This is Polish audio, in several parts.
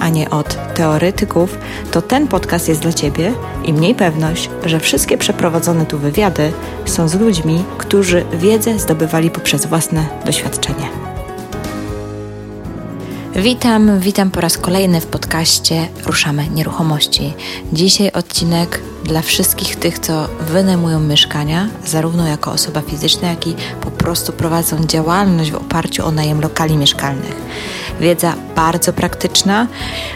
a nie od teoretyków, to ten podcast jest dla Ciebie i mniej pewność, że wszystkie przeprowadzone tu wywiady są z ludźmi, którzy wiedzę zdobywali poprzez własne doświadczenie. Witam, witam po raz kolejny w podcaście Ruszamy Nieruchomości. Dzisiaj odcinek dla wszystkich tych, co wynajmują mieszkania, zarówno jako osoba fizyczna, jak i po prostu prowadzą działalność w oparciu o najem lokali mieszkalnych. Wiedza bardzo praktyczna,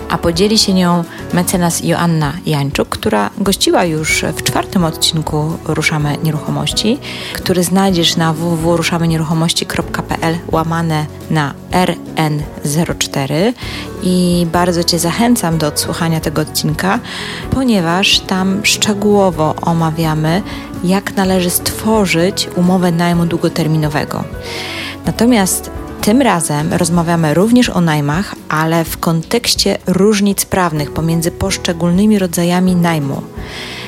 a podzieli się nią mecenas Joanna Jańczuk, która gościła już w czwartym odcinku Ruszamy Nieruchomości, który znajdziesz na www.ruszamynieruchomości.pl łamane na RN04 i bardzo Cię zachęcam do odsłuchania tego odcinka, ponieważ tam szczegółowo omawiamy, jak należy stworzyć umowę najmu długoterminowego. Natomiast tym razem rozmawiamy również o najmach, ale w kontekście różnic prawnych pomiędzy poszczególnymi rodzajami najmu.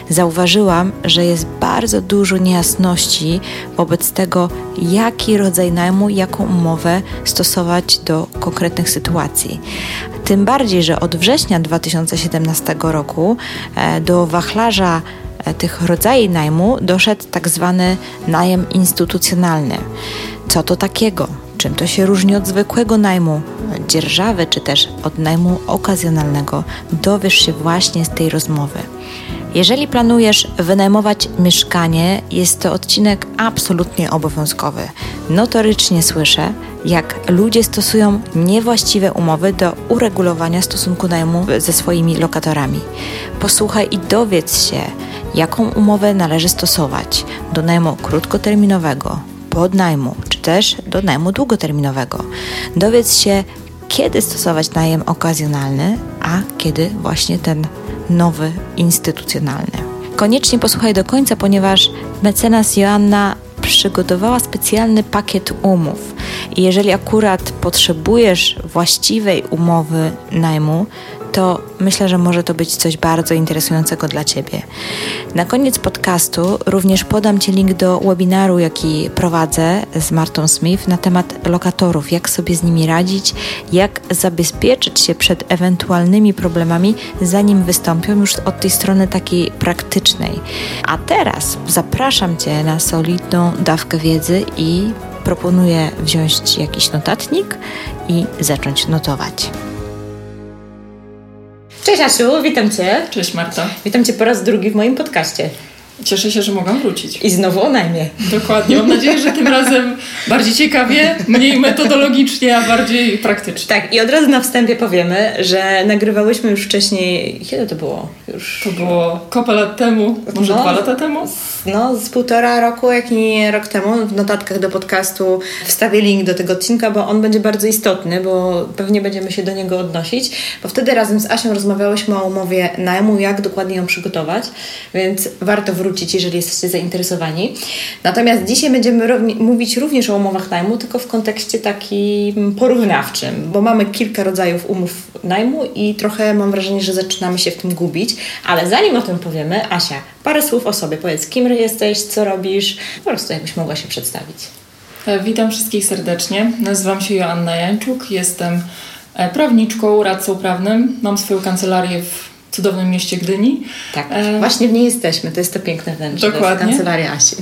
Zauważyłam, że jest bardzo dużo niejasności wobec tego, jaki rodzaj najmu, jaką umowę stosować do konkretnych sytuacji. Tym bardziej, że od września 2017 roku e, do wachlarza e, tych rodzajów najmu doszedł tak zwany najem instytucjonalny. Co to takiego? Czym to się różni od zwykłego najmu dzierżawy, czy też od najmu okazjonalnego, dowiesz się właśnie z tej rozmowy. Jeżeli planujesz wynajmować mieszkanie, jest to odcinek absolutnie obowiązkowy. Notorycznie słyszę, jak ludzie stosują niewłaściwe umowy do uregulowania stosunku najmu ze swoimi lokatorami. Posłuchaj i dowiedz się, jaką umowę należy stosować do najmu krótkoterminowego, podnajmu czy też do najmu długoterminowego. Dowiedz się, kiedy stosować najem okazjonalny, a kiedy właśnie ten nowy, instytucjonalny. Koniecznie posłuchaj do końca, ponieważ mecenas Joanna przygotowała specjalny pakiet umów. Jeżeli akurat potrzebujesz właściwej umowy najmu, to myślę, że może to być coś bardzo interesującego dla Ciebie. Na koniec podcastu również podam Ci link do webinaru, jaki prowadzę z Martą Smith na temat lokatorów, jak sobie z nimi radzić, jak zabezpieczyć się przed ewentualnymi problemami, zanim wystąpią już od tej strony takiej praktycznej. A teraz zapraszam Cię na solidną dawkę wiedzy i proponuję wziąć jakiś notatnik i zacząć notować. Cześć Asiu, witam Cię. Cześć Marta. Witam Cię po raz drugi w moim podcaście. Cieszę się, że mogę wrócić. I znowu o najmie. Dokładnie. Mam nadzieję, że tym razem bardziej ciekawie, mniej metodologicznie, a bardziej praktycznie. Tak, i od razu na wstępie powiemy, że nagrywałyśmy już wcześniej. Kiedy to było? Już... To było kopę lat temu, może no, dwa lata temu? No, z półtora roku, jak nie rok temu. W notatkach do podcastu wstawię link do tego odcinka, bo on będzie bardzo istotny, bo pewnie będziemy się do niego odnosić. Bo wtedy razem z Asią rozmawiałyśmy o umowie najmu, jak dokładnie ją przygotować, więc warto wrócić wrócić, jeżeli jesteście zainteresowani. Natomiast dzisiaj będziemy mówić również o umowach najmu, tylko w kontekście takim porównawczym, bo mamy kilka rodzajów umów najmu i trochę mam wrażenie, że zaczynamy się w tym gubić. Ale zanim o tym powiemy, Asia, parę słów o sobie. Powiedz, kim jesteś, co robisz, po prostu jakbyś mogła się przedstawić. E, witam wszystkich serdecznie. Nazywam się Joanna Jańczuk, jestem e, prawniczką, radcą prawnym. Mam swoją kancelarię w cudownym mieście Gdyni. Tak, e... właśnie w niej jesteśmy. To jest to piękne wnętrze. Dokładnie. To jest kancelaria Asi.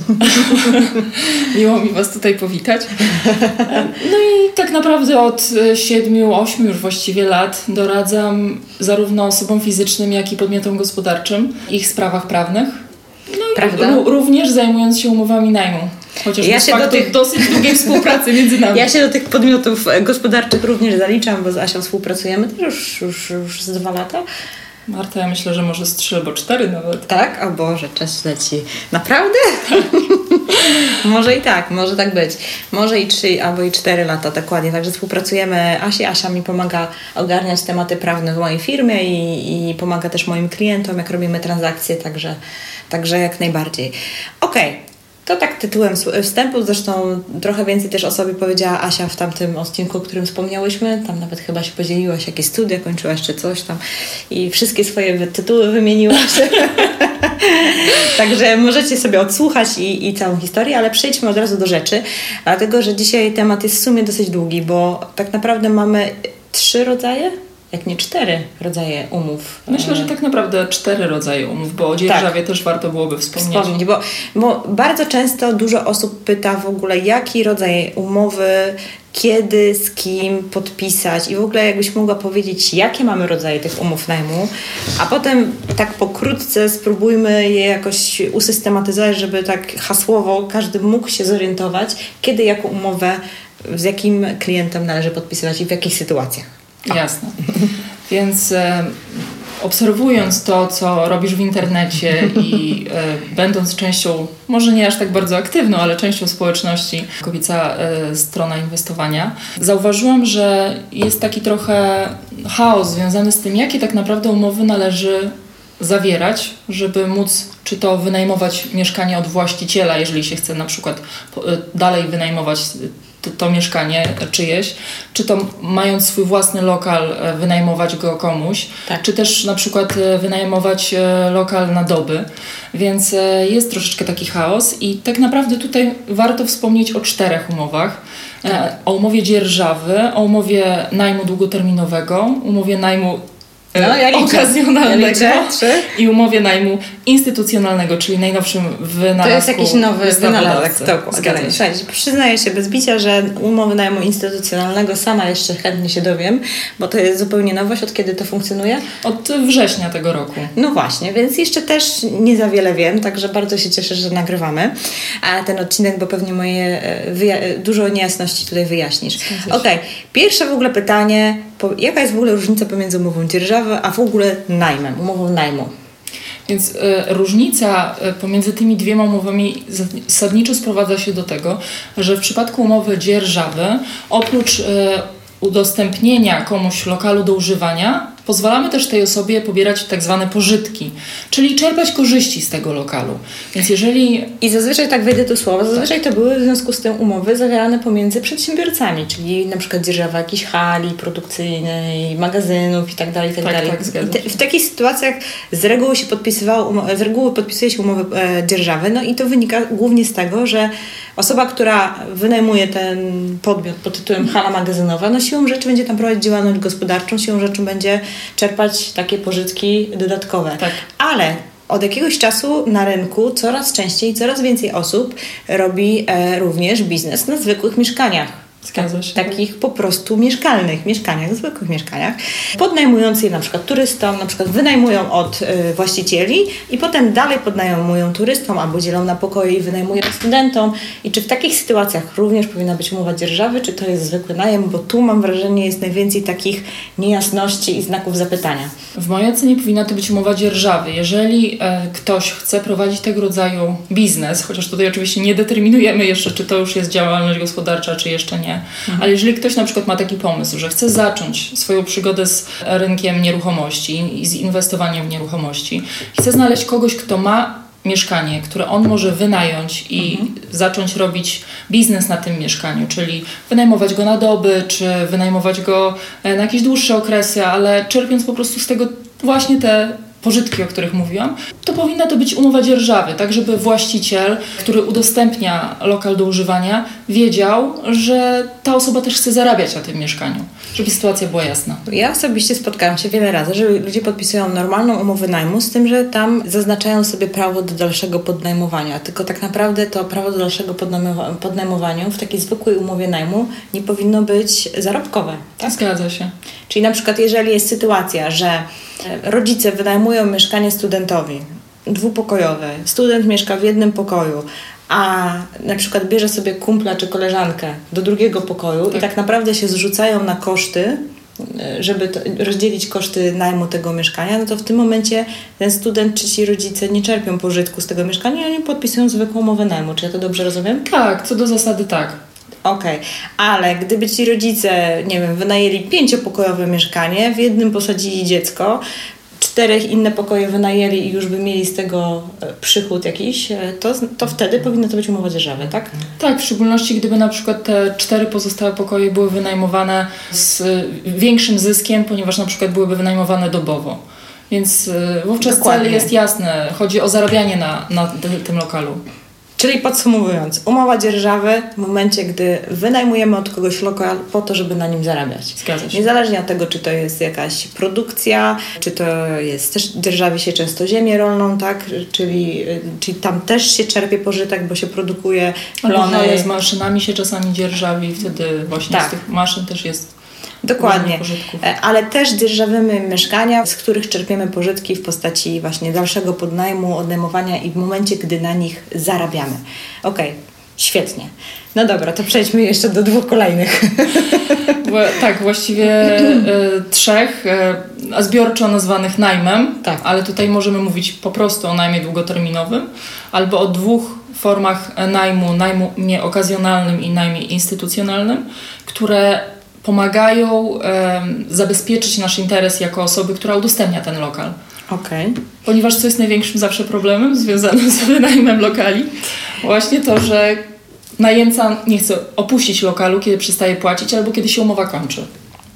Miło mi Was tutaj powitać. E, no i tak naprawdę od siedmiu, ośmiu już właściwie lat doradzam zarówno osobom fizycznym, jak i podmiotom gospodarczym ich sprawach prawnych. No również zajmując się umowami najmu. Chociaż ja się do tych dosyć długiej współpracy między nami. Ja się do tych podmiotów gospodarczych również zaliczam, bo z Asią współpracujemy też już, już, już z dwa lata. Marta, ja myślę, że może z trzy albo cztery nawet. Tak? O Boże, czas leci. Naprawdę? może i tak, może tak być. Może i trzy albo i cztery lata, dokładnie. Także współpracujemy. Asia, Asia mi pomaga ogarniać tematy prawne w mojej firmie i, i pomaga też moim klientom, jak robimy transakcje, także, także jak najbardziej. Okej. Okay. To tak tytułem wstępu, zresztą trochę więcej też o sobie powiedziała Asia w tamtym odcinku, o którym wspomniałyśmy. Tam nawet chyba się podzieliłaś, jakie studia kończyłaś, czy coś tam i wszystkie swoje tytuły wymieniłaś. Także możecie sobie odsłuchać i, i całą historię, ale przejdźmy od razu do rzeczy, dlatego że dzisiaj temat jest w sumie dosyć długi, bo tak naprawdę mamy trzy rodzaje jak nie cztery rodzaje umów. Myślę, że e, tak naprawdę cztery rodzaje umów, bo o dzierżawie tak. też warto byłoby wspomnieć. Wspomnieć, bo, bo bardzo często dużo osób pyta w ogóle, jaki rodzaj umowy, kiedy, z kim podpisać i w ogóle jakbyś mogła powiedzieć, jakie mamy rodzaje tych umów najmu, a potem tak pokrótce spróbujmy je jakoś usystematyzować, żeby tak hasłowo każdy mógł się zorientować, kiedy jaką umowę z jakim klientem należy podpisywać i w jakich sytuacjach. Jasne. Więc e, obserwując to, co robisz w internecie i e, będąc częścią, może nie aż tak bardzo aktywną, ale częścią społeczności, kobieca e, strona inwestowania, zauważyłam, że jest taki trochę chaos związany z tym, jakie tak naprawdę umowy należy zawierać, żeby móc czy to wynajmować mieszkanie od właściciela, jeżeli się chce na przykład dalej wynajmować to, to, mieszkanie czyjeś, czy to mając swój własny lokal e, wynajmować go komuś, tak. czy też na przykład e, wynajmować lokal na doby. Więc jest troszeczkę taki chaos i tak naprawdę tutaj warto wspomnieć o czterech umowach. Tak. O umowie dzierżawy, o umowie najmu długoterminowego, umowie najmu no, ja okazjonalnego ja i umowie najmu instytucjonalnego, czyli najnowszym wynalazku To jest jakiś nowy wynalazek. Dokładnie. Przyznaję się bez bicia, że umowy najmu instytucjonalnego sama jeszcze chętnie się dowiem, bo to jest zupełnie nowość. Od kiedy to funkcjonuje? Od września tego roku. No właśnie, więc jeszcze też nie za wiele wiem, także bardzo się cieszę, że nagrywamy a ten odcinek, bo pewnie moje e, dużo niejasności tutaj wyjaśnisz. Okej, okay. pierwsze w ogóle pytanie, jaka jest w ogóle różnica pomiędzy umową dzierżawy, a w ogóle najmem, umową najmu? Więc y, różnica e, pomiędzy tymi dwiema umowami zasadniczo sprowadza się do tego, że w przypadku umowy dzierżawy oprócz y, udostępnienia komuś lokalu do używania, pozwalamy też tej osobie pobierać tak zwane pożytki, czyli czerpać korzyści z tego lokalu. Więc jeżeli... I zazwyczaj, tak wejdę do słowa, zazwyczaj to były w związku z tym umowy zawierane pomiędzy przedsiębiorcami, czyli na przykład dzierżawa jakiejś hali produkcyjnej, magazynów i tak dalej, i tak, tak dalej. Tak, te, w takich sytuacjach z reguły się podpisywało, z reguły podpisuje się umowy e, dzierżawy, no i to wynika głównie z tego, że osoba, która wynajmuje ten podmiot pod tytułem hala magazynowa, no siłą rzeczy będzie tam prowadzić działalność gospodarczą, siłą rzeczy będzie czerpać takie pożytki dodatkowe. Tak. Ale od jakiegoś czasu na rynku coraz częściej, coraz więcej osób robi e, również biznes na zwykłych mieszkaniach Zgadza się. Takich po prostu mieszkalnych mieszkaniach, zwykłych mieszkaniach. Podnajmujący je na przykład turystom, na przykład wynajmują od y, właścicieli i potem dalej podnajmują turystom albo dzielą na pokoje i wynajmują studentom. I czy w takich sytuacjach również powinna być umowa dzierżawy, czy to jest zwykły najem? Bo tu mam wrażenie jest najwięcej takich niejasności i znaków zapytania. W mojej ocenie powinna to być umowa dzierżawy. Jeżeli e, ktoś chce prowadzić tego rodzaju biznes, chociaż tutaj oczywiście nie determinujemy jeszcze, czy to już jest działalność gospodarcza, czy jeszcze nie, Mhm. Ale jeżeli ktoś na przykład ma taki pomysł, że chce zacząć swoją przygodę z rynkiem nieruchomości i z inwestowaniem w nieruchomości, chce znaleźć kogoś, kto ma mieszkanie, które on może wynająć i mhm. zacząć robić biznes na tym mieszkaniu, czyli wynajmować go na doby, czy wynajmować go e, na jakieś dłuższe okresy, ale czerpiąc po prostu z tego właśnie te pożytki, o których mówiłam, to powinna to być umowa dzierżawy, tak żeby właściciel, który udostępnia lokal do używania, wiedział, że ta osoba też chce zarabiać na tym mieszkaniu, żeby sytuacja była jasna. Ja osobiście spotkałam się wiele razy, że ludzie podpisują normalną umowę najmu, z tym, że tam zaznaczają sobie prawo do dalszego podnajmowania, tylko tak naprawdę to prawo do dalszego podnajmowania w takiej zwykłej umowie najmu nie powinno być zarobkowe. Tak? Zgadza się. Czyli na przykład jeżeli jest sytuacja, że rodzice wynajmują mieszkanie studentowi, dwupokojowe, student mieszka w jednym pokoju, a na przykład bierze sobie kumpla czy koleżankę do drugiego pokoju tak. i tak naprawdę się zrzucają na koszty, żeby to, rozdzielić koszty najmu tego mieszkania, no to w tym momencie ten student czy ci rodzice nie czerpią pożytku z tego mieszkania i oni podpisują zwykłą umowę najmu. Czy ja to dobrze rozumiem? Tak, co do zasady tak. Okej, okay. ale gdyby ci rodzice, nie wiem, wynajęli pięciopokojowe mieszkanie, w jednym posadzili dziecko, czterech inne pokoje wynajęli i już by mieli z tego e, przychód jakiś, e, to, to wtedy powinno to być umowa dzierżawy, tak? Tak, w szczególności gdyby na przykład te cztery pozostałe pokoje były wynajmowane z większym zyskiem, ponieważ na przykład byłyby wynajmowane dobowo. Więc wówczas Dokładnie. cel jest jasny. Chodzi o zarabianie na, na tym lokalu. Czyli podsumowując, umowa dzierżawy w momencie, gdy wynajmujemy od kogoś lokal po to, żeby na nim zarabiać. Zgadza się. Niezależnie od tego, czy to jest jakaś produkcja, czy to jest też dzierżawi się często ziemię rolną, tak? Czyli, czyli tam też się czerpie pożytek, bo się produkuje plony. Z maszynami się czasami dzierżawi, wtedy właśnie tak. z tych maszyn też jest Dokładnie. E, ale też dzierżawimy mieszkania, z których czerpiemy pożytki w postaci właśnie dalszego podnajmu, odnajmowania i w momencie, gdy na nich zarabiamy. Okej, okay. Świetnie. No dobra, to przejdźmy jeszcze do dwóch kolejnych. tak, właściwie y, trzech, y, zbiorczo nazwanych najmem, tak. ale tutaj możemy mówić po prostu o najmie długoterminowym, albo o dwóch formach najmu, najmu nieokazjonalnym i najmie instytucjonalnym, które pomagają zabezpieczyć nasz interes jako osoby, która udostępnia ten lokal. Okay. Ponieważ co jest największym zawsze problemem związanym z wynajmem lokali? Właśnie to, że najemca nie chce opuścić lokalu, kiedy przestaje płacić albo kiedy się umowa kończy.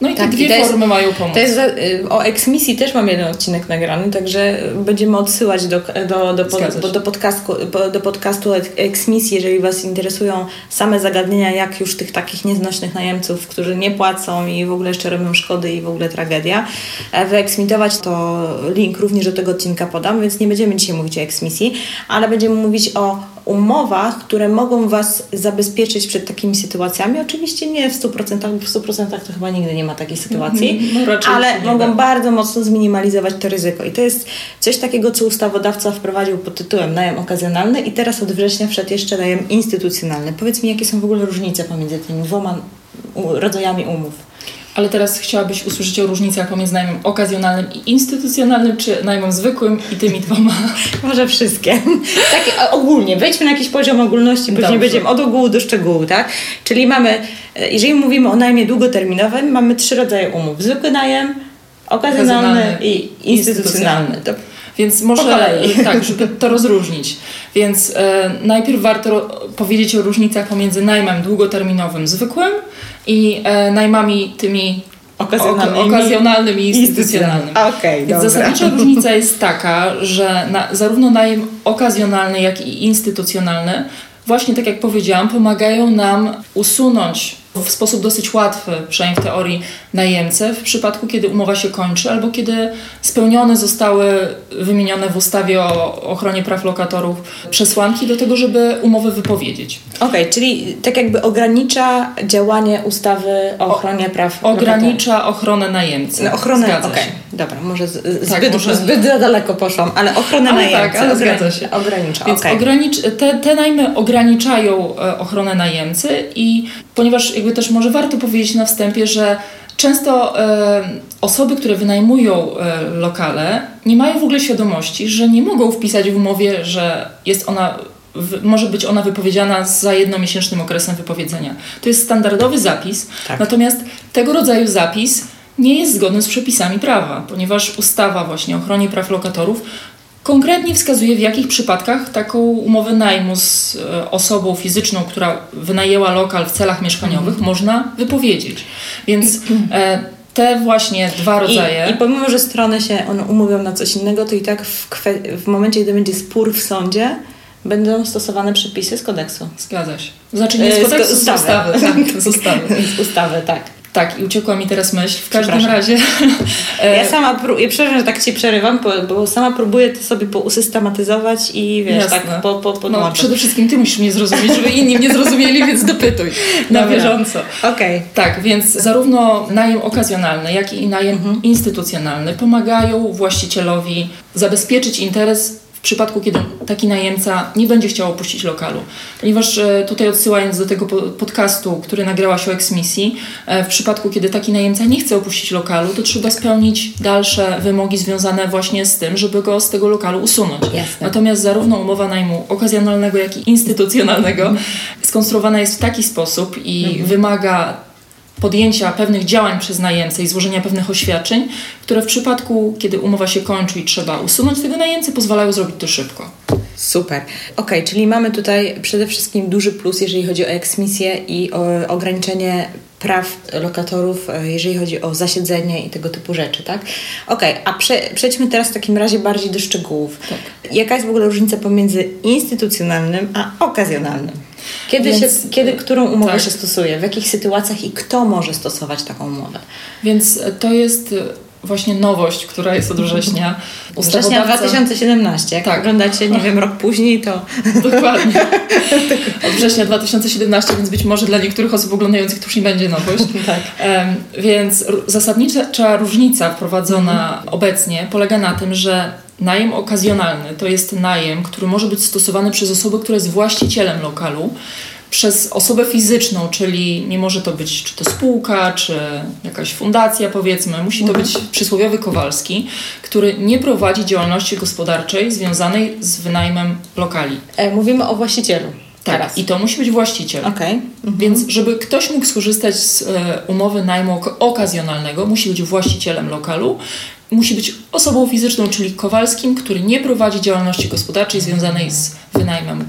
No i tak, te dwie i formy mają pomóc. To jest, y, o eksmisji też mam jeden odcinek nagrany, także będziemy odsyłać do, do, do, do, do, podcastu, do podcastu eksmisji, jeżeli Was interesują same zagadnienia, jak już tych takich nieznośnych najemców, którzy nie płacą i w ogóle jeszcze robią szkody i w ogóle tragedia, e, wyeksmitować, to link również do tego odcinka podam, więc nie będziemy dzisiaj mówić o eksmisji, ale będziemy mówić o umowach, które mogą Was zabezpieczyć przed takimi sytuacjami. Oczywiście nie w 100%, bo w 100% to chyba nigdy nie ma takiej sytuacji, mhm. no, ale mogą tak. bardzo mocno zminimalizować to ryzyko. I to jest coś takiego, co ustawodawca wprowadził pod tytułem najem okazjonalny i teraz od września wszedł jeszcze najem instytucjonalny. Powiedz mi, jakie są w ogóle różnice pomiędzy tymi dwoma rodzajami umów? Ale teraz chciałabyś usłyszeć o różnicach pomiędzy najmem okazjonalnym i instytucjonalnym, czy najmem zwykłym i tymi dwoma? Może wszystkie. tak ogólnie, wejdźmy na jakiś poziom ogólności, później Dobrze. będziemy od ogółu do szczegółu, tak? Czyli mamy, e, jeżeli mówimy o najmie długoterminowym, mamy trzy rodzaje umów. Zwykły najem, okazjonalny, okazjonalny i instytucjonalny. To więc może tak, żeby to rozróżnić. Więc e, najpierw warto powiedzieć o różnicach pomiędzy najmem długoterminowym zwykłym i e, najmami tymi okazjonalnymi, okazjonalnymi i instytucjonalnymi. Okay, Więc zasadnicza różnica jest taka, że na, zarówno najem okazjonalny, jak i instytucjonalny właśnie tak jak powiedziałam, pomagają nam usunąć w sposób dosyć łatwy, przynajmniej w teorii, najemcę w przypadku, kiedy umowa się kończy albo kiedy spełnione zostały wymienione w ustawie o ochronie praw lokatorów przesłanki do tego, żeby umowę wypowiedzieć. Okej, okay, czyli tak jakby ogranicza działanie ustawy o ochronie o, praw Ogranicza lokatorów. ochronę najemcy. No, ochronę, okej, okay. dobra, może z, tak, zbyt, może... zbyt za daleko poszłam, ale ochronę ale najemcy. Tak, ale zgadza się. Ogranicza, Więc okay. ogranicz, te, te najmy ograniczają e, ochronę najemcy i ponieważ jakby też może warto powiedzieć na wstępie, że często e, osoby, które wynajmują e, lokale, nie mają w ogóle świadomości, że nie mogą wpisać w umowie, że jest ona w, może być ona wypowiedziana za jednomiesięcznym okresem wypowiedzenia. To jest standardowy zapis, tak. natomiast tego rodzaju zapis nie jest zgodny z przepisami prawa, ponieważ ustawa właśnie o ochronie praw lokatorów konkretnie wskazuje, w jakich przypadkach taką umowę najmu z e, osobą fizyczną, która wynajęła lokal w celach mieszkaniowych, mhm. można wypowiedzieć. Więc e, te właśnie dwa rodzaje. I, I pomimo, że strony się one umówią na coś innego, to i tak w, w momencie, gdy będzie spór w sądzie, będą stosowane przepisy z kodeksu. Zgadza się. Znaczy nie z e, kodeksu, z, z ustawy. Tak, z ustawy. z ustawy, tak. Tak, i uciekła mi teraz myśl. W każdym razie. Ja sama próbuję, przepraszam, że tak ci przerywam, bo, sama próbuję to sobie pousystematyzować i wiesz, Jasne. tak po, po, po No, przede wszystkim ty musisz mnie zrozumieć, żeby inni mnie zrozumieli, więc dopytuj na Dobra. bieżąco. Okej. Okay. Tak, więc zarówno najem okazjonalny, jak i najem mhm. instytucjonalny pomagają właścicielowi zabezpieczyć interes w przypadku, kiedy taki najemca nie będzie chciał opuścić lokalu. Ponieważ e, tutaj odsyłając do tego podcastu, który nagrałaś o eksmisji, e, w przypadku, kiedy taki najemca nie chce opuścić lokalu, to trzeba spełnić dalsze wymogi związane właśnie z tym, żeby go z tego lokalu usunąć. Jasne. Natomiast zarówno umowa najmu okazjonalnego, jak i instytucjonalnego skonstruowana jest w taki sposób i mhm. wymaga podjęcia pewnych działań przez najemcę i złożenia pewnych oświadczeń, które w przypadku, kiedy umowa się kończy i trzeba usunąć tego najemcę, pozwalają zrobić to szybko. Super. Ok, czyli mamy tutaj przede wszystkim duży plus, jeżeli chodzi o eksmisję i o ograniczenie praw lokatorów, e, jeżeli chodzi o zasiedzenie i tego typu rzeczy, tak? Ok, a prze, przejdźmy teraz w takim razie bardziej do szczegółów. Tak. Jaka jest w ogóle różnica pomiędzy instytucjonalnym a okazjonalnym? Kiedy, Więc, się, kiedy którą umowę tak. się stosuje? W jakich sytuacjach i kto może stosować taką umowę? Więc to jest właśnie nowość, która jest od września. Września 2017. Jak tak. oglądacie, nie wiem, rok później, to... Dokładnie. Od września 2017, więc być może dla niektórych osób oglądających to już nie będzie nowość. tak. Um, więc zasadnicza różnica wprowadzona mhm. obecnie polega na tym, że Najem okazjonalny to jest najem, który może być stosowany przez osobę, która jest właścicielem lokalu, przez osobę fizyczną, czyli nie może to być czy to spółka, czy jakaś fundacja, powiedzmy, musi to być przysłowiowy Kowalski, który nie prowadzi działalności gospodarczej związanej z wynajmem lokali. E, mówimy o właścicielu. Tak, teraz. i to musi być właściciel. Okay. Mhm. Więc żeby ktoś mógł skorzystać z e, umowy najmu okazjonalnego, musi być właścicielem lokalu, musi być osobą fizyczną, czyli Kowalskim, który nie prowadzi działalności gospodarczej związanej z wynajmem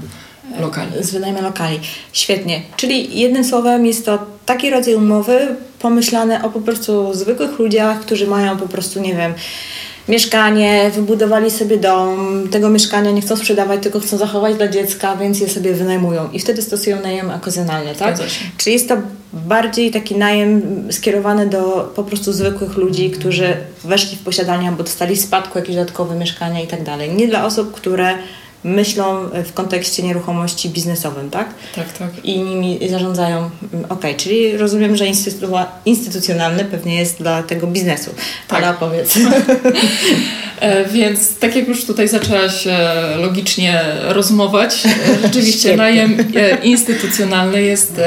lokali. Z wynajmem lokali. Świetnie. Czyli jednym słowem jest to taki rodzaj umowy pomyślane o po prostu zwykłych ludziach, którzy mają po prostu, nie wiem, mieszkanie, wybudowali sobie dom, tego mieszkania nie chcą sprzedawać, tylko chcą zachować dla dziecka, więc je sobie wynajmują i wtedy stosują najem okazjonalny, tak? Czyli jest to bardziej taki najem skierowany do po prostu zwykłych ludzi, którzy weszli w posiadanie albo dostali w spadku jakieś dodatkowe mieszkania i tak dalej. Nie dla osób, które myślą w kontekście nieruchomości biznesowym, tak? Tak, tak. I nimi zarządzają. Ok, czyli rozumiem, że instytu instytucjonalny pewnie jest dla tego biznesu. Tak. Ale opowiedz. E, więc tak jak już tutaj zaczęłaś e, logicznie rozmować, e, rzeczywiście najem instytucjonalny jest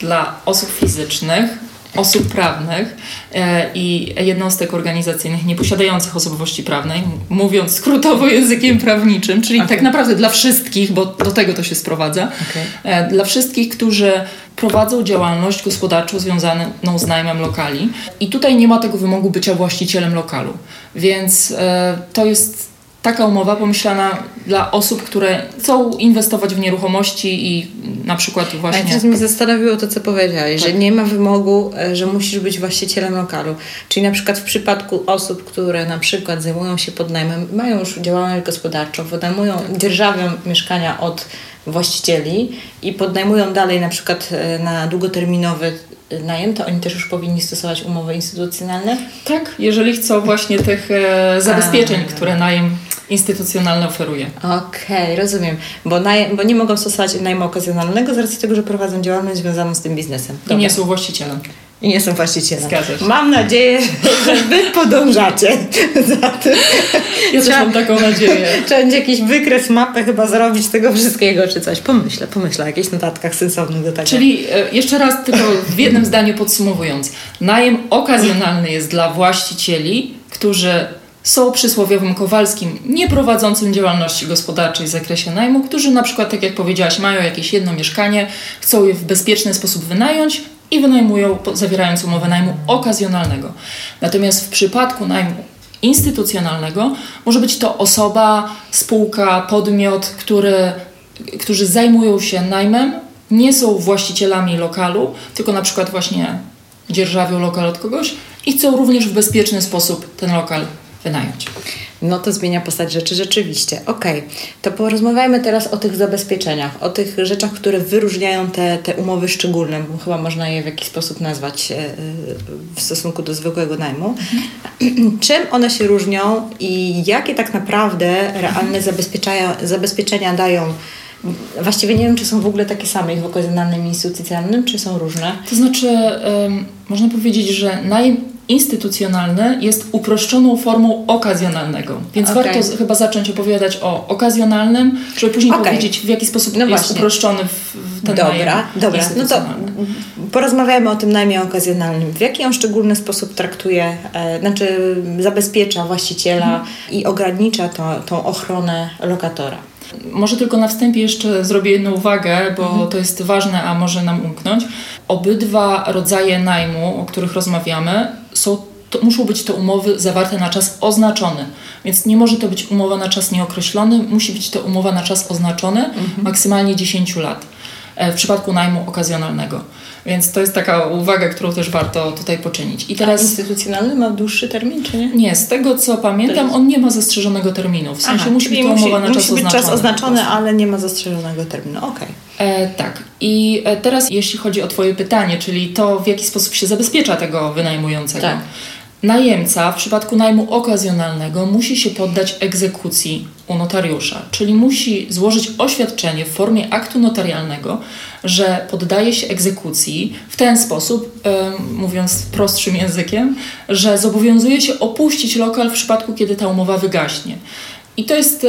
dla osób fizycznych, osób prawnych e, i jednostek organizacyjnych nieposiadających osobowości prawnej, mówiąc skrótowo językiem prawniczym, czyli okay. tak naprawdę dla wszystkich, bo do tego to się sprowadza, okay. E, dla wszystkich, którzy prowadzą działalność gospodarczą związaną z najmem lokali. I tutaj nie ma tego wymogu bycia właścicielem lokalu, więc e, to jest taka umowa pomyślana dla osób, które chcą inwestować w nieruchomości i na przykład właśnie... teraz mnie zastanowiło to, co powiedziałeś, tak. że nie ma wymogu, e, że musisz być właścicielem lokalu. Czyli na przykład w przypadku osób, które na przykład zajmują się podnajmem, mają już działalność gospodarczą, wynajmują, dzierżawią mieszkania od właścicieli i podnajmują dalej na przykład e, na długoterminowy najem, to oni też już powinni stosować umowy instytucjonalne? Tak, jeżeli chcą właśnie tych e, zabezpieczeń, A. które najem instytucjonalny oferuje. Okej, okay, rozumiem. Bo, naj, bo nie mogą stosować najmu okazjonalnego z racji tego, że prowadzą działalność związaną z tym biznesem. Dobra. I nie są właścicielem. I nie są właścicielem. Zgadza się. Mam nadzieję, że wy podążacie za tym. Ja też mam taką nadzieję. Trzeba będzie jakiś wykres, mapę chyba zrobić tego wszystkiego, czy coś. Pomyślę, pomyślę o jakichś notatkach sensownych do tego. Czyli e, jeszcze raz tylko w jednym zdaniu podsumowując. Najem okazjonalny jest dla właścicieli, którzy są przysłowiowym Kowalskim, nie prowadzącym działalności gospodarczej w zakresie najmu, którzy na przykład, tak jak powiedziałaś, mają jakieś jedno mieszkanie, chcą je w bezpieczny sposób wynająć i wynajmują, zawierając umowę najmu okazjonalnego. Natomiast w przypadku najmu instytucjonalnego może być to osoba, spółka, podmiot, który, którzy zajmują się najmem, nie są właścicielami lokalu, tylko na przykład właśnie dzierżawią lokal od kogoś i chcą również w bezpieczny sposób ten lokal wynająć. No to zmienia postać rzeczy rzeczywiście. Okej, okay. to porozmawiajmy teraz o tych zabezpieczeniach, o tych rzeczach, które wyróżniają te, te umowy szczególne, bo chyba można je w jakiś sposób nazwać e, e, w stosunku do zwykłego najmu. Mhm. Czym one się różnią i jakie tak naprawdę realne zabezpieczenia, zabezpieczenia dają Właściwie nie wiem, czy są w ogóle takie same w okazjonalnym i instytucjonalnym, czy są różne? To znaczy, um, można powiedzieć, że najem instytucjonalny jest uproszczoną formą okazjonalnego. Więc okay. warto chyba zacząć opowiadać o okazjonalnym, żeby później okay. powiedzieć, w jaki sposób no jest właśnie. uproszczony w, w ten Dobra, dobra. No to porozmawiamy o tym najmie okazjonalnym. W jaki on szczególny sposób traktuje, e, znaczy zabezpiecza właściciela mhm. i ogranicza to, tą ochronę lokatora? Może tylko na wstępie jeszcze zrobię jedną uwagę, bo mhm. to jest ważne, a może nam umknąć. obydwa rodzaje najmu, o których rozmawiamy, są, to, muszą być to umowy zawarte na czas oznaczony. Więc nie może to być umowa na czas nieokreślony, musi być to umowa na czas oznaczony, mhm. maksymalnie 10 lat e, w przypadku najmu okazjonalnego. Więc to jest taka uwaga, którą też warto tutaj poczynić. I teraz... A instytucjonalny ma dłuższy termin, czy nie? Nie, z tego co pamiętam, on nie ma zastrzeżonego terminu. W sensie Aha, musi być to umowa na czas musi być czas oznaczony, ale nie ma zastrzeżonego terminu. Okej. Okay. E, tak. I e, teraz jeśli chodzi o Twoje pytanie, czyli to w jaki sposób się zabezpiecza tego wynajmującego. Tak. Najemca w przypadku najmu okazjonalnego musi się poddać egzekucji u notariusza, czyli musi złożyć oświadczenie w formie aktu notarialnego, że poddaje się egzekucji w ten sposób, mówiąc prostszym językiem, że zobowiązuje się opuścić lokal w przypadku, kiedy ta umowa wygaśnie. I to jest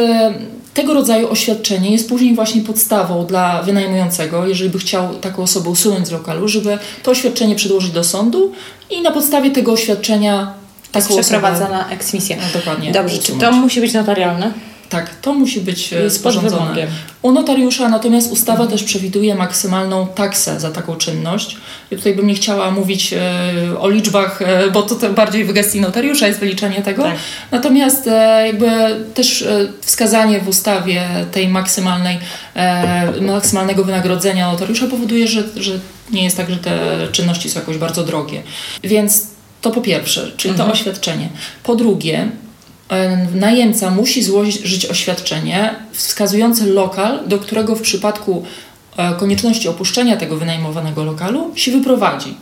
tego rodzaju oświadczenie jest później właśnie podstawą dla wynajmującego, jeżeli by chciał taką osobę usunąć z lokalu, żeby to oświadczenie przedłożyć do sądu i na podstawie tego oświadczenia taką przeprowadzana eksmisja. No, dokładnie. Dobrze, czy to musi być notarialne? Tak, to musi być e, sporządzone. U notariusza natomiast ustawa mhm. też przewiduje maksymalną taksę za taką czynność. Ja tutaj bym nie chciała mówić e, o liczbach, e, bo to bardziej w gestii notariusza jest wyliczenie tego. Tak. Natomiast jakby też wskazanie w ustawie tej maksymalnej, maksymalnego wynagrodzenia notariusza powoduje, że, że nie jest tak, że te czynności są jakoś bardzo drogie. Więc to po pierwsze, czyli mhm. to oświadczenie. Po drugie, najemca musi złożyć oświadczenie wskazujące lokal, do którego w przypadku e, konieczności opuszczenia tego wynajmowanego lokalu się wyprowadzi.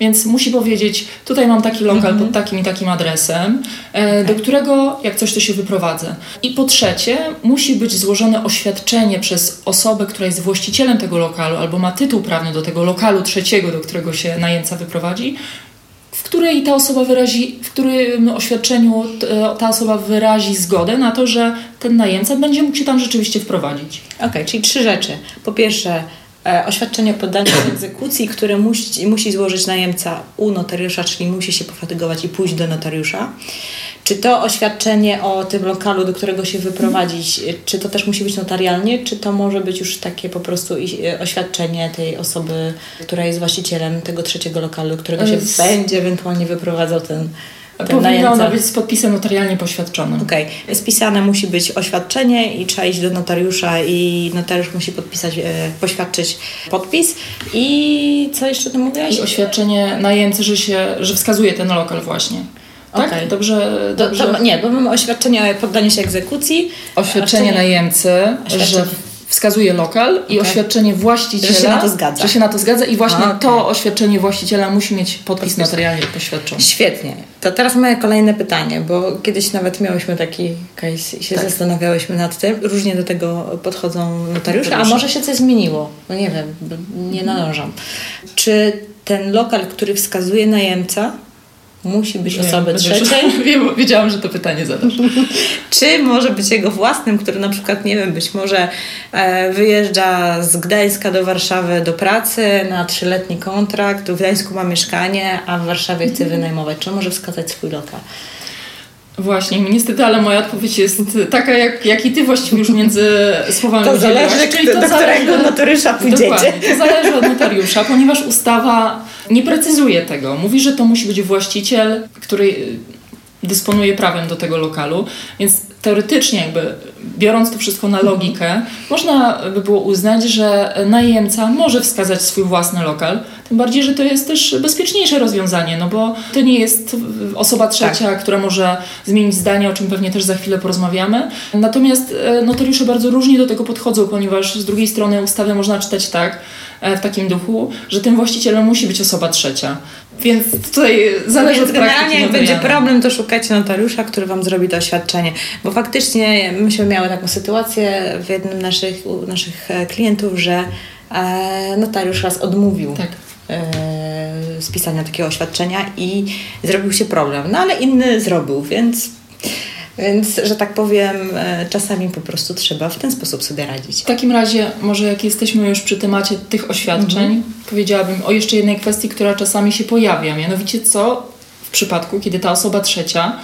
Więc musi powiedzieć, tutaj mam taki lokal mm -hmm. pod takim i takim adresem, e, okay. do którego jak coś to się wyprowadzę. I po trzecie, musi być złożone oświadczenie przez osobę, która jest właścicielem tego lokalu albo ma tytuł prawny do tego lokalu trzeciego, do którego się najemca wyprowadzi, w której ta osoba wyrazi, w którym oświadczeniu ta osoba wyrazi zgodę na to, że ten najemca będzie mógł się tam rzeczywiście wprowadzić. Okej, okay, czyli trzy rzeczy. Po pierwsze, e, oświadczenie o poddaniu egzekucji, które musi, musi złożyć najemca u notariusza, czyli musi się pofatygować i pójść do notariusza. Czy to oświadczenie o tym lokalu, do którego się wyprowadzić, czy to też musi być notarialnie, czy to może być już takie po prostu e, oświadczenie tej osoby, która jest właścicielem tego trzeciego lokalu, do którego się będzie ewentualnie wyprowadzał ten Powinno ona być z podpisem notarialnie poświadczonym. Okej. Okay. Spisane musi być oświadczenie i trzeba iść do notariusza i notariusz musi podpisać, e, poświadczyć podpis. I co jeszcze ty mówiłaś? I oświadczenie najemcy, że, się, że wskazuje ten lokal właśnie. Tak? Okay. Dobrze, dobrze. To, to, nie, bo mamy oświadczenie o poddaniu się egzekucji. Oświadczenie najemcy, oświadczenie. że wskazuje lokal i okay. oświadczenie właściciela, że się na to zgadza. Że się na to zgadza i właśnie okay. to oświadczenie właściciela musi mieć podpis notarialnie poświadczony. Świetnie. To teraz moje kolejne pytanie, bo kiedyś nawet miałyśmy taki case i się tak. zastanawiałyśmy nad tym. Różnie do tego podchodzą notariusze, a może się coś zmieniło? No nie wiem, nie nadążam. Czy ten lokal, który wskazuje najemca, musi być osobą trzecią. Wiem, wiedziałam, że to pytanie zadasz. Czy może być jego własnym, który na przykład, nie wiem, być może e, wyjeżdża z Gdańska do Warszawy do pracy na trzyletni kontrakt, w Gdańsku ma mieszkanie, a w Warszawie chce mhm. wynajmować. Czy może wskazać swój lokal? Właśnie, niestety, ale moja odpowiedź jest taka, jak, jak i ty właściwie już między słowami To zależy, czyli to do zależy, którego notariusza pójdziecie. To zależy od notariusza, ponieważ ustawa nie precyzuje tego. Mówi, że to musi być właściciel, który dysponuje prawem do tego lokalu, więc teoretycznie jakby biorąc to wszystko na logikę, można by było uznać, że najemca może wskazać swój własny lokal, tym bardziej, że to jest też bezpieczniejsze rozwiązanie, no bo to nie jest osoba trzecia, tak. która może zmienić zdanie, o czym pewnie też za chwilę porozmawiamy. Natomiast e, notariusze bardzo różnie do tego podchodzą, ponieważ z drugiej strony ustawę można czytać tak, e, w takim duchu, że tym właścicielem musi być osoba trzecia. Więc tutaj zależy Więc od Generalnie jak będzie problem, to szukajcie notariusza, który Wam zrobi to oświadczenie. Bo faktycznie myśmy miały taką sytuację w jednym naszych, naszych e, klientów, że notariusz raz odmówił tak. E, spisania takiego oświadczenia i zrobił się problem. No ale inny zrobił, więc więc, że tak powiem, e, czasami po prostu trzeba w ten sposób sobie radzić. W takim razie, może jak jesteśmy już przy temacie tych oświadczeń, mhm. powiedziałabym o jeszcze jednej kwestii, która czasami się pojawia. Mianowicie, co w przypadku, kiedy ta osoba trzecia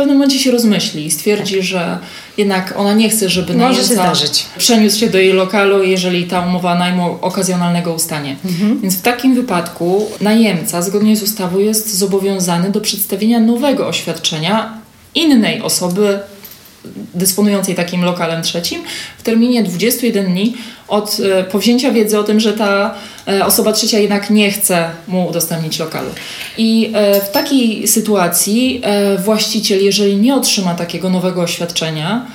pewnym momencie się rozmyśli i stwierdzi, tak. że jednak ona nie chce, żeby najemca przeniósł się do jej lokalu, jeżeli ta umowa najmu okazjonalnego ustanie. Mhm. Więc w takim wypadku najemca, zgodnie z ustawą, jest zobowiązany do przedstawienia nowego oświadczenia innej osoby dysponującej takim lokalem trzecim w terminie 21 dni od e, powzięcia wiedzy o tym, że ta e, osoba trzecia jednak nie chce mu udostępnić lokalu. I e, w takiej sytuacji właściciel, jeżeli nie otrzyma takiego nowego oświadczenia,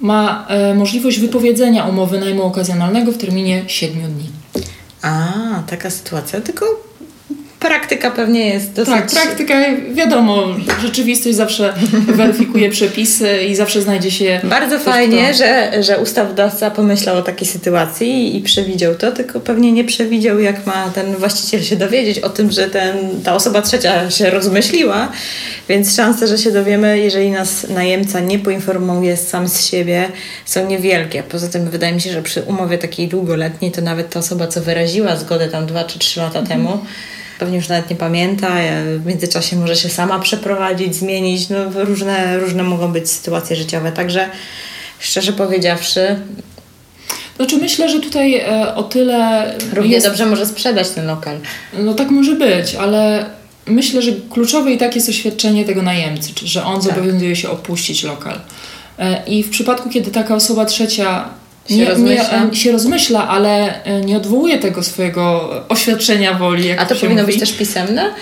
ma możliwość wypowiedzenia umowy najmu okazjonalnego w terminie 7 dni. A, taka sytuacja. Tylko praktyka pewnie jest dosyć... Tak, praktyka, wiadomo, rzeczywistość zawsze weryfikuje przepisy i zawsze znajdzie się... Bardzo fajnie, kto... że, że ustawodawca pomyślał o takiej sytuacji i przewidział to, tylko pewnie nie przewidział, jak ma ten właściciel się dowiedzieć o tym, że ten, ta osoba trzecia się rozmyśliła, więc szanse, że się dowiemy, jeżeli nas najemca nie poinformuje sam z siebie, są niewielkie. Poza tym wydaje mi się, że przy umowie takiej długoletniej, to nawet ta osoba, co wyraziła zgodę tam dwa czy trzy lata mhm. temu, pewnie już nawet nie pamięta, w międzyczasie może się sama przeprowadzić, zmienić, no różne, różne mogą być sytuacje życiowe, także szczerze powiedziawszy... Znaczy myślę, że tutaj e, o tyle... Równie jest... dobrze może sprzedać ten lokal. No tak może być, ale myślę, że kluczowe i tak jest oświadczenie tego najemcy, że on tak. zobowiązuje się opuścić lokal. E, I w przypadku, kiedy taka osoba trzecia się, nie, rozmyśla. Nie, się rozmyśla, ale e, nie odwołuje tego swojego oświadczenia woli. A to powinno mówi. być też pisemne?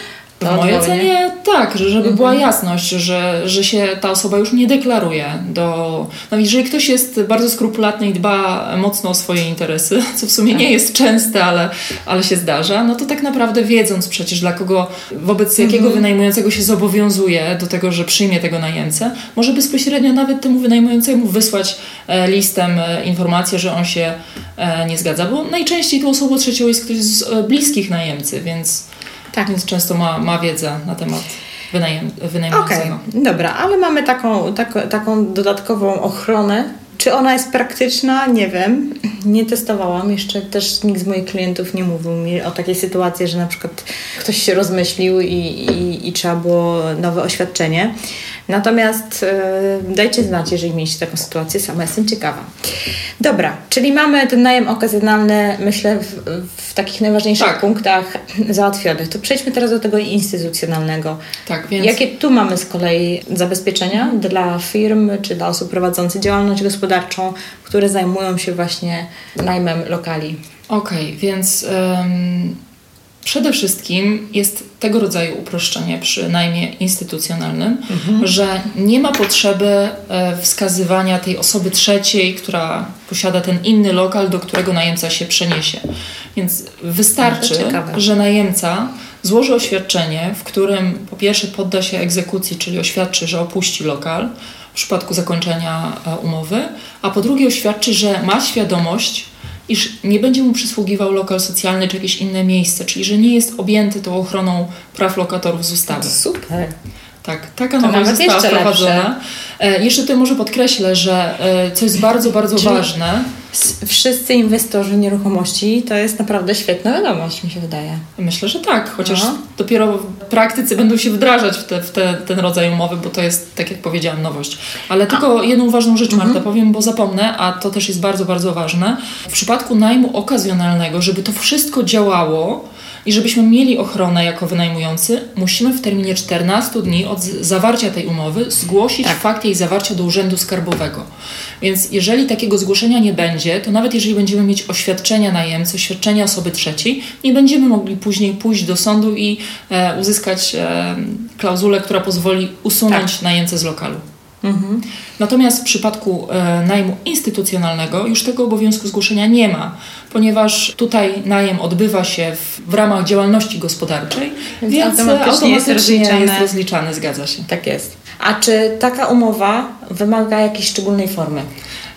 W mojej ocenie tak, że, żeby mhm. była jasność, że, że się ta osoba już nie deklaruje do... No jeżeli ktoś jest bardzo skrupulatny i dba mocno o swoje interesy, co w sumie nie tak. jest częste, ale, ale się zdarza, no to tak naprawdę wiedząc przecież dla kogo, wobec jakiego mhm. wynajmującego się zobowiązuje do tego, że przyjmie tego najemcę, może bezpośrednio nawet temu wynajmującemu wysłać e, listem e, informację, że on się e, nie zgadza, bo najczęściej tą osobą trzecią jest ktoś z bliskich najemcy, więc tak. Więc często ma, ma wiedzę na temat wynajem, wynajmującego. Okej, okay. dobra, ale mamy taką, taką, taką dodatkową ochronę. Czy ona jest praktyczna? Nie wiem. Nie testowałam. Jeszcze też nikt z moich klientów nie mówił mi o takiej sytuacji, że na przykład ktoś się rozmyślił i, i, i trzeba było nowe oświadczenie. Natomiast yy, dajcie znać, jeżeli mieliście taką sytuację, sama jestem ciekawa. Dobra, czyli mamy ten najem okazjonalny, myślę, w, w takich najważniejszych tak. punktach załatwionych. To przejdźmy teraz do tego instytucjonalnego. Tak, więc... Jakie tu mamy z kolei zabezpieczenia dla firm czy dla osób prowadzących działalność gospodarczą, które zajmują się właśnie najmem lokali? Okej, okay, więc... Przede wszystkim jest tego rodzaju uproszczenie przy najmie instytucjonalnym, mhm. że nie ma potrzeby e, wskazywania tej osoby trzeciej, która posiada ten inny lokal, do którego najemca się przeniesie. Więc wystarczy, że najemca złoży oświadczenie, w którym po pierwsze podda się egzekucji, czyli oświadczy, że opuści lokal w przypadku zakończenia e, umowy, a po drugie oświadczy, że ma świadomość, iż nie będzie mu przysługiwał lokal socjalny czy jakieś inne miejsce, czyli że nie jest objęty tą ochroną praw lokatorów z ustawy. Super. Tak, taka nowość została wprowadzona. E, jeszcze tutaj może podkreślę, że e, co jest bardzo, bardzo Czyli ważne. Wszyscy inwestorzy nieruchomości to jest naprawdę świetna wiadomość, mi się wydaje. Myślę, że tak, chociaż no. dopiero w praktyce będą się wdrażać w, te, w te, ten rodzaj umowy, bo to jest, tak jak powiedziałam, nowość. Ale tylko a. jedną ważną rzecz, Marta, mhm. powiem, bo zapomnę, a to też jest bardzo, bardzo ważne. W przypadku najmu okazjonalnego, żeby to wszystko działało, i żebyśmy mieli ochronę jako wynajmujący, musimy w terminie 14 dni od zawarcia tej umowy zgłosić tak. fakt jej zawarcia do Urzędu Skarbowego. Więc jeżeli takiego zgłoszenia nie będzie, to nawet jeżeli będziemy mieć oświadczenia najemcy, oświadczenia osoby trzeciej, nie będziemy mogli później pójść do sądu i e, uzyskać e, klauzulę, która pozwoli usunąć tak. najemcę z lokalu. Mhm. Natomiast w przypadku e, najmu instytucjonalnego już tego obowiązku zgłoszenia nie ma, ponieważ tutaj najem odbywa się w, w ramach działalności gospodarczej, więc, więc automatycznie, automatycznie jest, rozliczane. jest rozliczany, zgadza się. Tak jest. A czy taka umowa wymaga jakiejś szczególnej formy?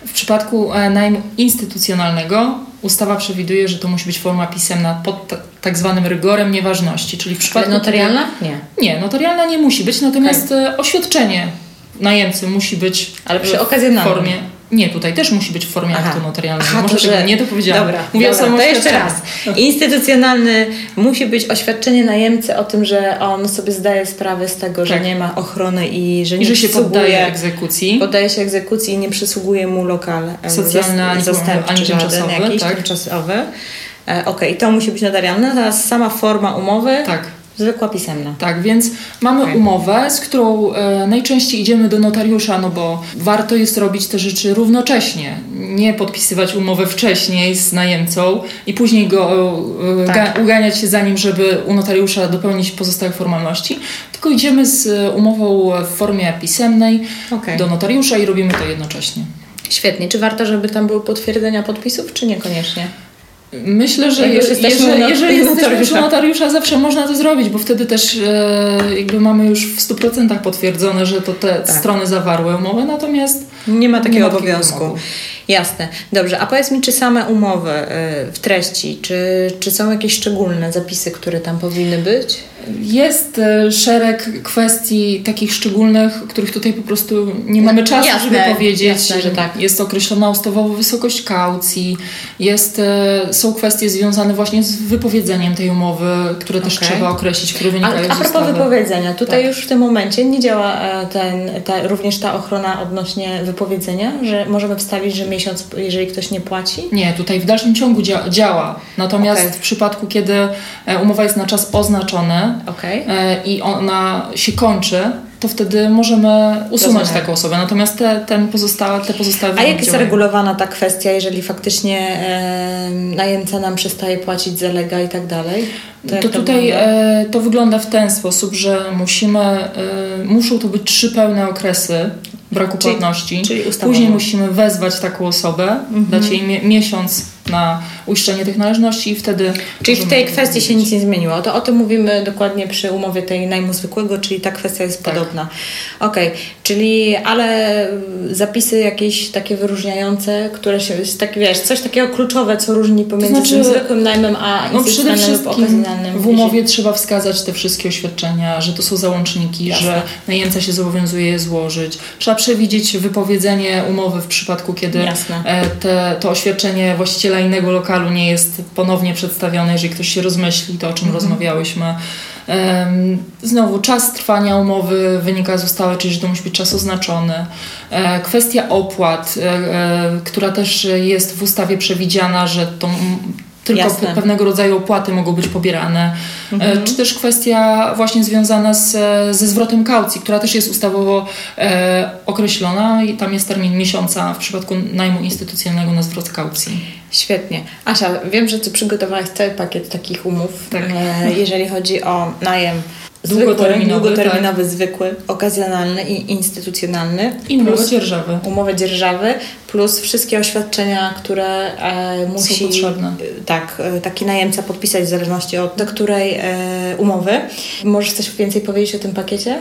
W przypadku e, najmu instytucjonalnego ustawa przewiduje, że to musi być forma pisemna pod tak zwanym rygorem nieważności, czyli w przypadku... Ale notarialna? Nie. Nie, notarialna nie musi być, natomiast okay. oświadczenie najemcy musi być Ale przy okazjonalnym. formie. Nie, tutaj też musi być w formie Aha. aktu notarialnego. Aha, Może to, że... nie to powiedziałam. Dobra, Mówię dobra, o to jeszcze raz. Instytucjonalny musi być oświadczenie najemcy o tym, że on sobie zdaje sprawę z tego, że tak. nie ma ochrony i że nie I że się poddaje egzekucji. Poddaje się egzekucji i nie przysługuje mu lokal socjalny ani, zastępczy ani tymczasowy, jakiś tak? tymczasowy. E, Okej, okay, to musi być notarialne. Teraz sama forma umowy. Tak Zwykła pisemna. Tak, więc mamy okay. umowę, z którą e, najczęściej idziemy do notariusza, no bo warto jest robić te rzeczy równocześnie. Nie podpisywać umowy wcześniej z najemcą i później go e, tak. uganiać się za nim, żeby u notariusza dopełnić pozostałe formalności, tylko idziemy z umową w formie pisemnej okay. do notariusza i robimy to jednocześnie. Świetnie. Czy warto, żeby tam były potwierdzenia podpisów, czy niekoniecznie? Myślę, że je, jeżeli, jeżeli jesteśmy już notariusza, zawsze można to zrobić, bo wtedy też e, jakby mamy już w 100% potwierdzone, że to te tak. strony zawarły umowę, natomiast nie ma takiego nie ma obowiązku. Jasne. Dobrze, a powiedz mi, czy same umowy e, w treści, czy, czy są jakieś szczególne zapisy, które tam powinny być? Jest e, szereg kwestii takich szczególnych, których tutaj po prostu nie mamy czasu, jasne, żeby powiedzieć. Jasne, że tak. Jest określona ustawowo wysokość kaucji, jest, są kwestie związane właśnie z wypowiedzeniem tej umowy, które też okay. trzeba określić, które wynikają a, a z ustawy. A propos wypowiedzenia, tutaj tak. już w tym momencie nie działa e, ten, ta, również ta ochrona odnośnie wypowiedzenia, że możemy wstawić, że miesiąc, jeżeli ktoś nie płaci? Nie, tutaj w dalszym ciągu dzia działa. Natomiast okay. w przypadku, kiedy umowa jest na czas oznaczony, okay. i ona się kończy, to wtedy możemy usunąć Rozumiem. taką osobę. Natomiast te, ten pozostałe, te pozostałe A jak jest regulowana ta kwestia, jeżeli faktycznie e, najemca nam przestaje płacić za lega i tak dalej? To, to tutaj e, to wygląda w ten sposób, że musimy, e, muszą to być trzy pełne okresy braku czyli, płatności. Czyli Później musimy wezwać taką osobę, mhm. dać jej mi miesiąc na uiszczenie tych należności i wtedy... Czyli w tej kwestii się nic nie zmieniło. To o tym mówimy dokładnie przy umowie tej najmu zwykłego, czyli ta kwestia jest tak. podobna. Okej, okay. czyli ale zapisy jakieś takie wyróżniające, które się, tak, wiesz, coś takiego kluczowe, co różni pomiędzy to znaczy, zwykłym najmem a no przede wszystkim w umowie trzeba wskazać te wszystkie oświadczenia, że to są załączniki, Jasne. że najemca się zobowiązuje je złożyć. Trzeba przewidzieć wypowiedzenie umowy w przypadku, kiedy e, te, to oświadczenie właściciela innego lokalu nie jest ponownie przedstawione, jeżeli ktoś się rozmyśli, to o czym mhm. rozmawiałyśmy. Znowu czas trwania umowy wynika z ustawy, czyli że to musi być czas oznaczony. E, kwestia opłat, e, która też jest w ustawie przewidziana, że to tylko Jasne. pewnego rodzaju opłaty mogą być pobierane. Mhm. Czy też kwestia właśnie związana z, ze zwrotem kaucji, która też jest ustawowo e, określona i tam jest termin miesiąca w przypadku najmu instytucjonalnego na zwrot kaucji. Świetnie. Asia, wiem, że Ty przygotowałaś cały pakiet takich umów, tak. e, jeżeli chodzi o najem długoterminowy, długoterminowy tak. zwykły, okazjonalny i instytucjonalny. I umowę dzierżawy. Umowę dzierżawy plus wszystkie oświadczenia, które e, musi Są potrzebne. tak, e, taki najemca podpisać w zależności od do której e, umowy. Możesz coś więcej powiedzieć o tym pakiecie?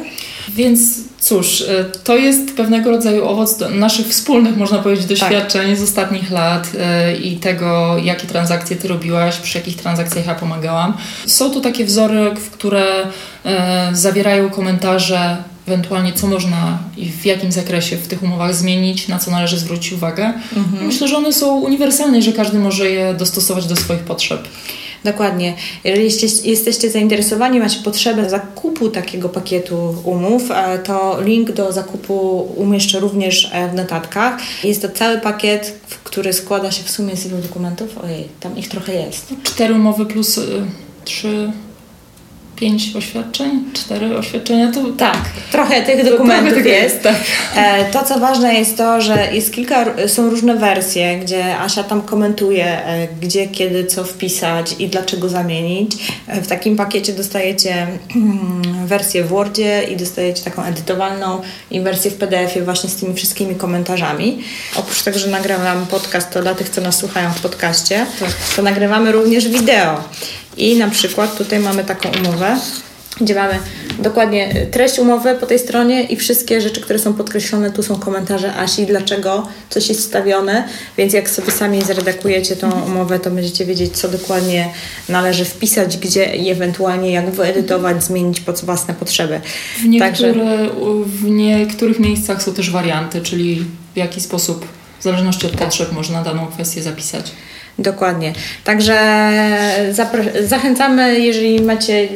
Więc cóż, e, to jest pewnego rodzaju owoc naszych wspólnych, można powiedzieć, doświadczeń tak. z ostatnich lat e, i tego, jakie transakcje Ty robiłaś, przy jakich transakcjach ja pomagałam. Są to takie wzory, w które e, zawierają komentarze ewentualnie co można i w jakim zakresie w tych umowach zmienić, na co należy zwrócić uwagę. Mhm. Myślę, że one są uniwersalne i że każdy może je dostosować do swoich potrzeb. Dokładnie. Jeżeli jesteście, zainteresowani, macie potrzebę zakupu takiego pakietu umów, e, to link do zakupu umieszczę również e, w notatkach. Jest to cały pakiet, który składa się w sumie z ilu dokumentów? Ojej, tam ich trochę jest. Cztery umowy plus y, trzy pięć oświadczeń, cztery oświadczenia, to tak, trochę tych dokumentów trochę jest. Tak. E, to, co ważne jest to, że jest kilka, są różne wersje, gdzie Asia tam komentuje, e, gdzie, kiedy, co wpisać i dlaczego zamienić. E, w takim pakiecie dostajecie mm, wersję w Wordzie i dostajecie taką edytowalną i wersję w PDF-ie właśnie z tymi wszystkimi komentarzami. Oprócz tego, że nagrywam podcast, to dla tych, co nas słuchają w podcaście, tak. to nagrywamy również wideo. I na przykład tutaj mamy taką umowę, gdzie mamy dokładnie treść umowy po tej stronie i wszystkie rzeczy, które są podkreślone, tu są komentarze Asi, dlaczego coś jest wstawione, więc jak sobie sami zredakujecie tą umowę, to będziecie wiedzieć, co dokładnie należy wpisać, gdzie i ewentualnie jak wyedytować, zmienić pod własne potrzeby. W, niektóre, Także... w niektórych miejscach są też warianty, czyli w jaki sposób W zależności od potrzeb można daną kwestię zapisać. Dokładnie. Także zachęcamy, jeżeli macie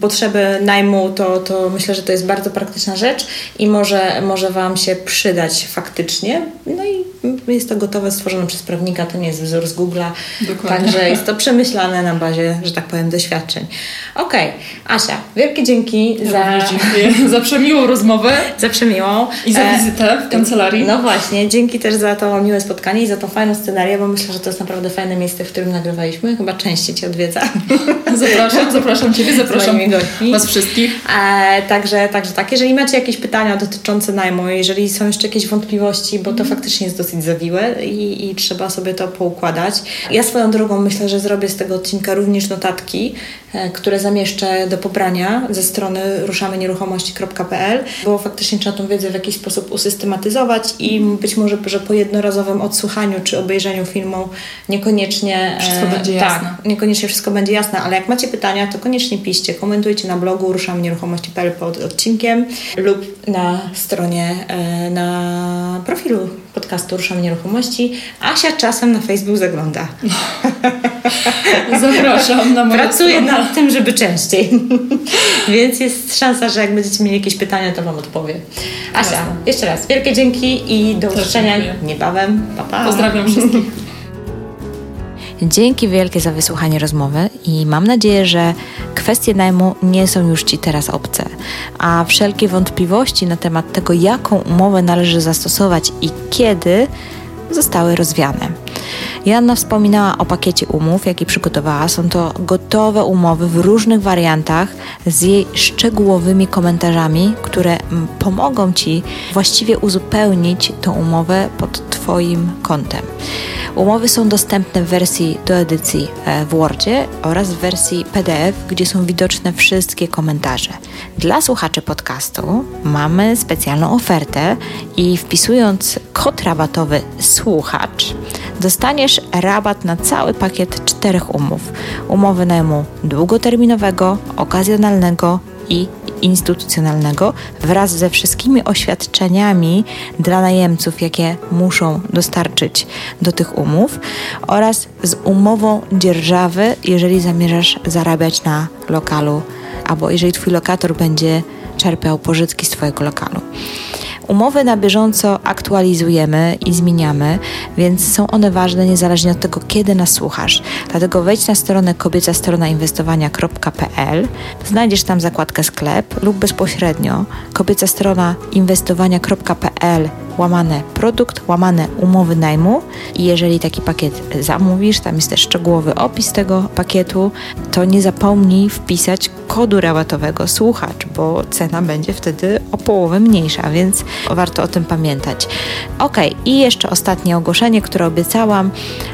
potrzeby najmu, to, to myślę, że to jest bardzo praktyczna rzecz i może, może Wam się przydać faktycznie. No i jest to gotowe, stworzone przez prawnika, to nie jest wzór z Google'a. Także jest to przemyślane na bazie, że tak powiem, doświadczeń. Okej, okay. Asia, wielkie dzięki ja za... Dziękuję za przemiłą rozmowę. Za przemiłą. I za e, wizytę w kancelarii. No właśnie, dzięki też za to miłe spotkanie i za tą fajną scenarię, bo myślę, że to jest naprawdę naprawdę fajne miejsce, w którym nagrywaliśmy. Chyba częściej Cię odwiedza. Zapraszam, zapraszam Ciebie, zapraszam Was wszystkich. E, także, także tak, jeżeli macie jakieś pytania dotyczące najmu, jeżeli są jeszcze jakieś wątpliwości, bo to mm. faktycznie jest dosyć zawiłe i, i trzeba sobie to poukładać. Ja swoją drogą myślę, że zrobię z tego odcinka również notatki, e, które zamieszczę do pobrania ze strony ruszamenieruchomości.pl, bo faktycznie trzeba tą wiedzę w jakiś sposób usystematyzować i być może, że po jednorazowym odsłuchaniu czy obejrzeniu filmu niekoniecznie wszystko będzie e, jasne. Tak, niekoniecznie wszystko będzie jasne, ale jak macie pytania, to koniecznie piszcie, komentujcie na blogu ruszamy nieruchomości.pl pod odcinkiem lub na stronie, e, na profilu podcastu Ruszamy Nieruchomości. Asia czasem na Facebook zagląda. Zapraszam na moją Pracuję stronę. nad tym, żeby częściej. Więc jest szansa, że jak będziecie mieli jakieś pytania, to Wam odpowiem. Asia, Jasne. jeszcze raz wielkie dzięki i do usłyszenia niebawem. Pa, pa. Pozdrawiam wszystkich. Dzięki wielkie za wysłuchanie rozmowy i mam nadzieję, że kwestie najmu nie są już Ci teraz obce, a wszelkie wątpliwości na temat tego, jaką umowę należy zastosować i kiedy, zostały rozwiane. Joanna wspominała o pakiecie umów, jaki przygotowała. Są to gotowe umowy w różnych wariantach z jej szczegółowymi komentarzami, które pomogą Ci właściwie uzupełnić tą umowę pod Twoim kątem. Umowy są dostępne w wersji do edycji e, w Wordzie oraz w wersji PDF, gdzie są widoczne wszystkie komentarze. Dla słuchaczy podcastu mamy specjalną ofertę i wpisując kod rabatowy słuchacz dostaniesz rabat na cały pakiet czterech umów. Umowy najmu długoterminowego, okazjonalnego i instytucjonalnego wraz ze wszystkimi oświadczeniami dla najemców, jakie muszą dostarczyć do tych umów oraz z umową dzierżawy, jeżeli zamierzasz zarabiać na lokalu albo jeżeli Twój lokator będzie czerpał pożytki z Twojego lokalu. Umowy na bieżąco aktualizujemy i zmieniamy, więc są one ważne niezależnie od tego, kiedy nas słuchasz. Dlatego wejdź na stronę kobieca strona inwestowania.pl, znajdziesz tam zakładkę sklep lub bezpośrednio kobieca strona inwestowania.pl łamane produkt, łamane umowy najmu i jeżeli taki pakiet zamówisz, tam jest też szczegółowy opis tego pakietu, to nie zapomnij wpisać kodu rabatowego słuchacz, bo cena będzie wtedy o połowę mniejsza, więc warto o tym pamiętać. Ok, i jeszcze ostatnie ogłoszenie, które obiecałam.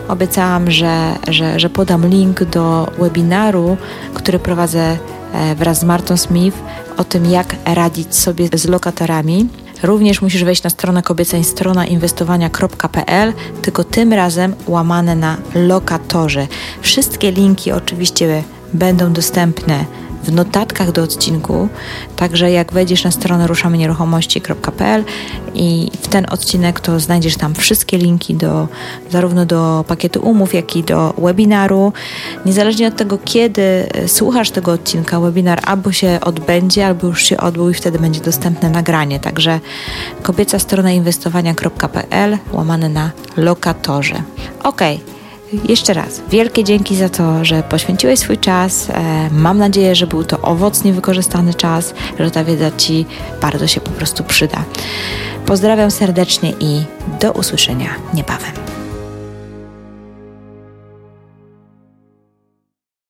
Obiecałam, że, że, że podam link do webinaru, który prowadzę e, wraz z Martą Smith o tym, jak radzić sobie z lokatorami. Również musisz wejść na stronę kobieceń strona inwestowania.pl, tylko tym razem łamane na lokatorze. Wszystkie linki oczywiście będą dostępne w notatkach do odcinku, także jak wejdziesz na stronę ruszamenieruchomości.pl i w ten odcinek to znajdziesz tam wszystkie linki do zarówno do pakietu umów, jak i do webinaru. Niezależnie od tego, kiedy słuchasz tego odcinka, webinar albo się odbędzie, albo już się odbył i wtedy będzie dostępne nagranie. Także kobieca strona inwestowania.pl łamane na lokatorze. Okej. Okay. Jeszcze raz, wielkie dzięki za to, że poświęciłeś swój czas. E, mam nadzieję, że był to owocnie wykorzystany czas, że ta wiedza Ci bardzo się po prostu przyda. Pozdrawiam serdecznie i do usłyszenia niebawem.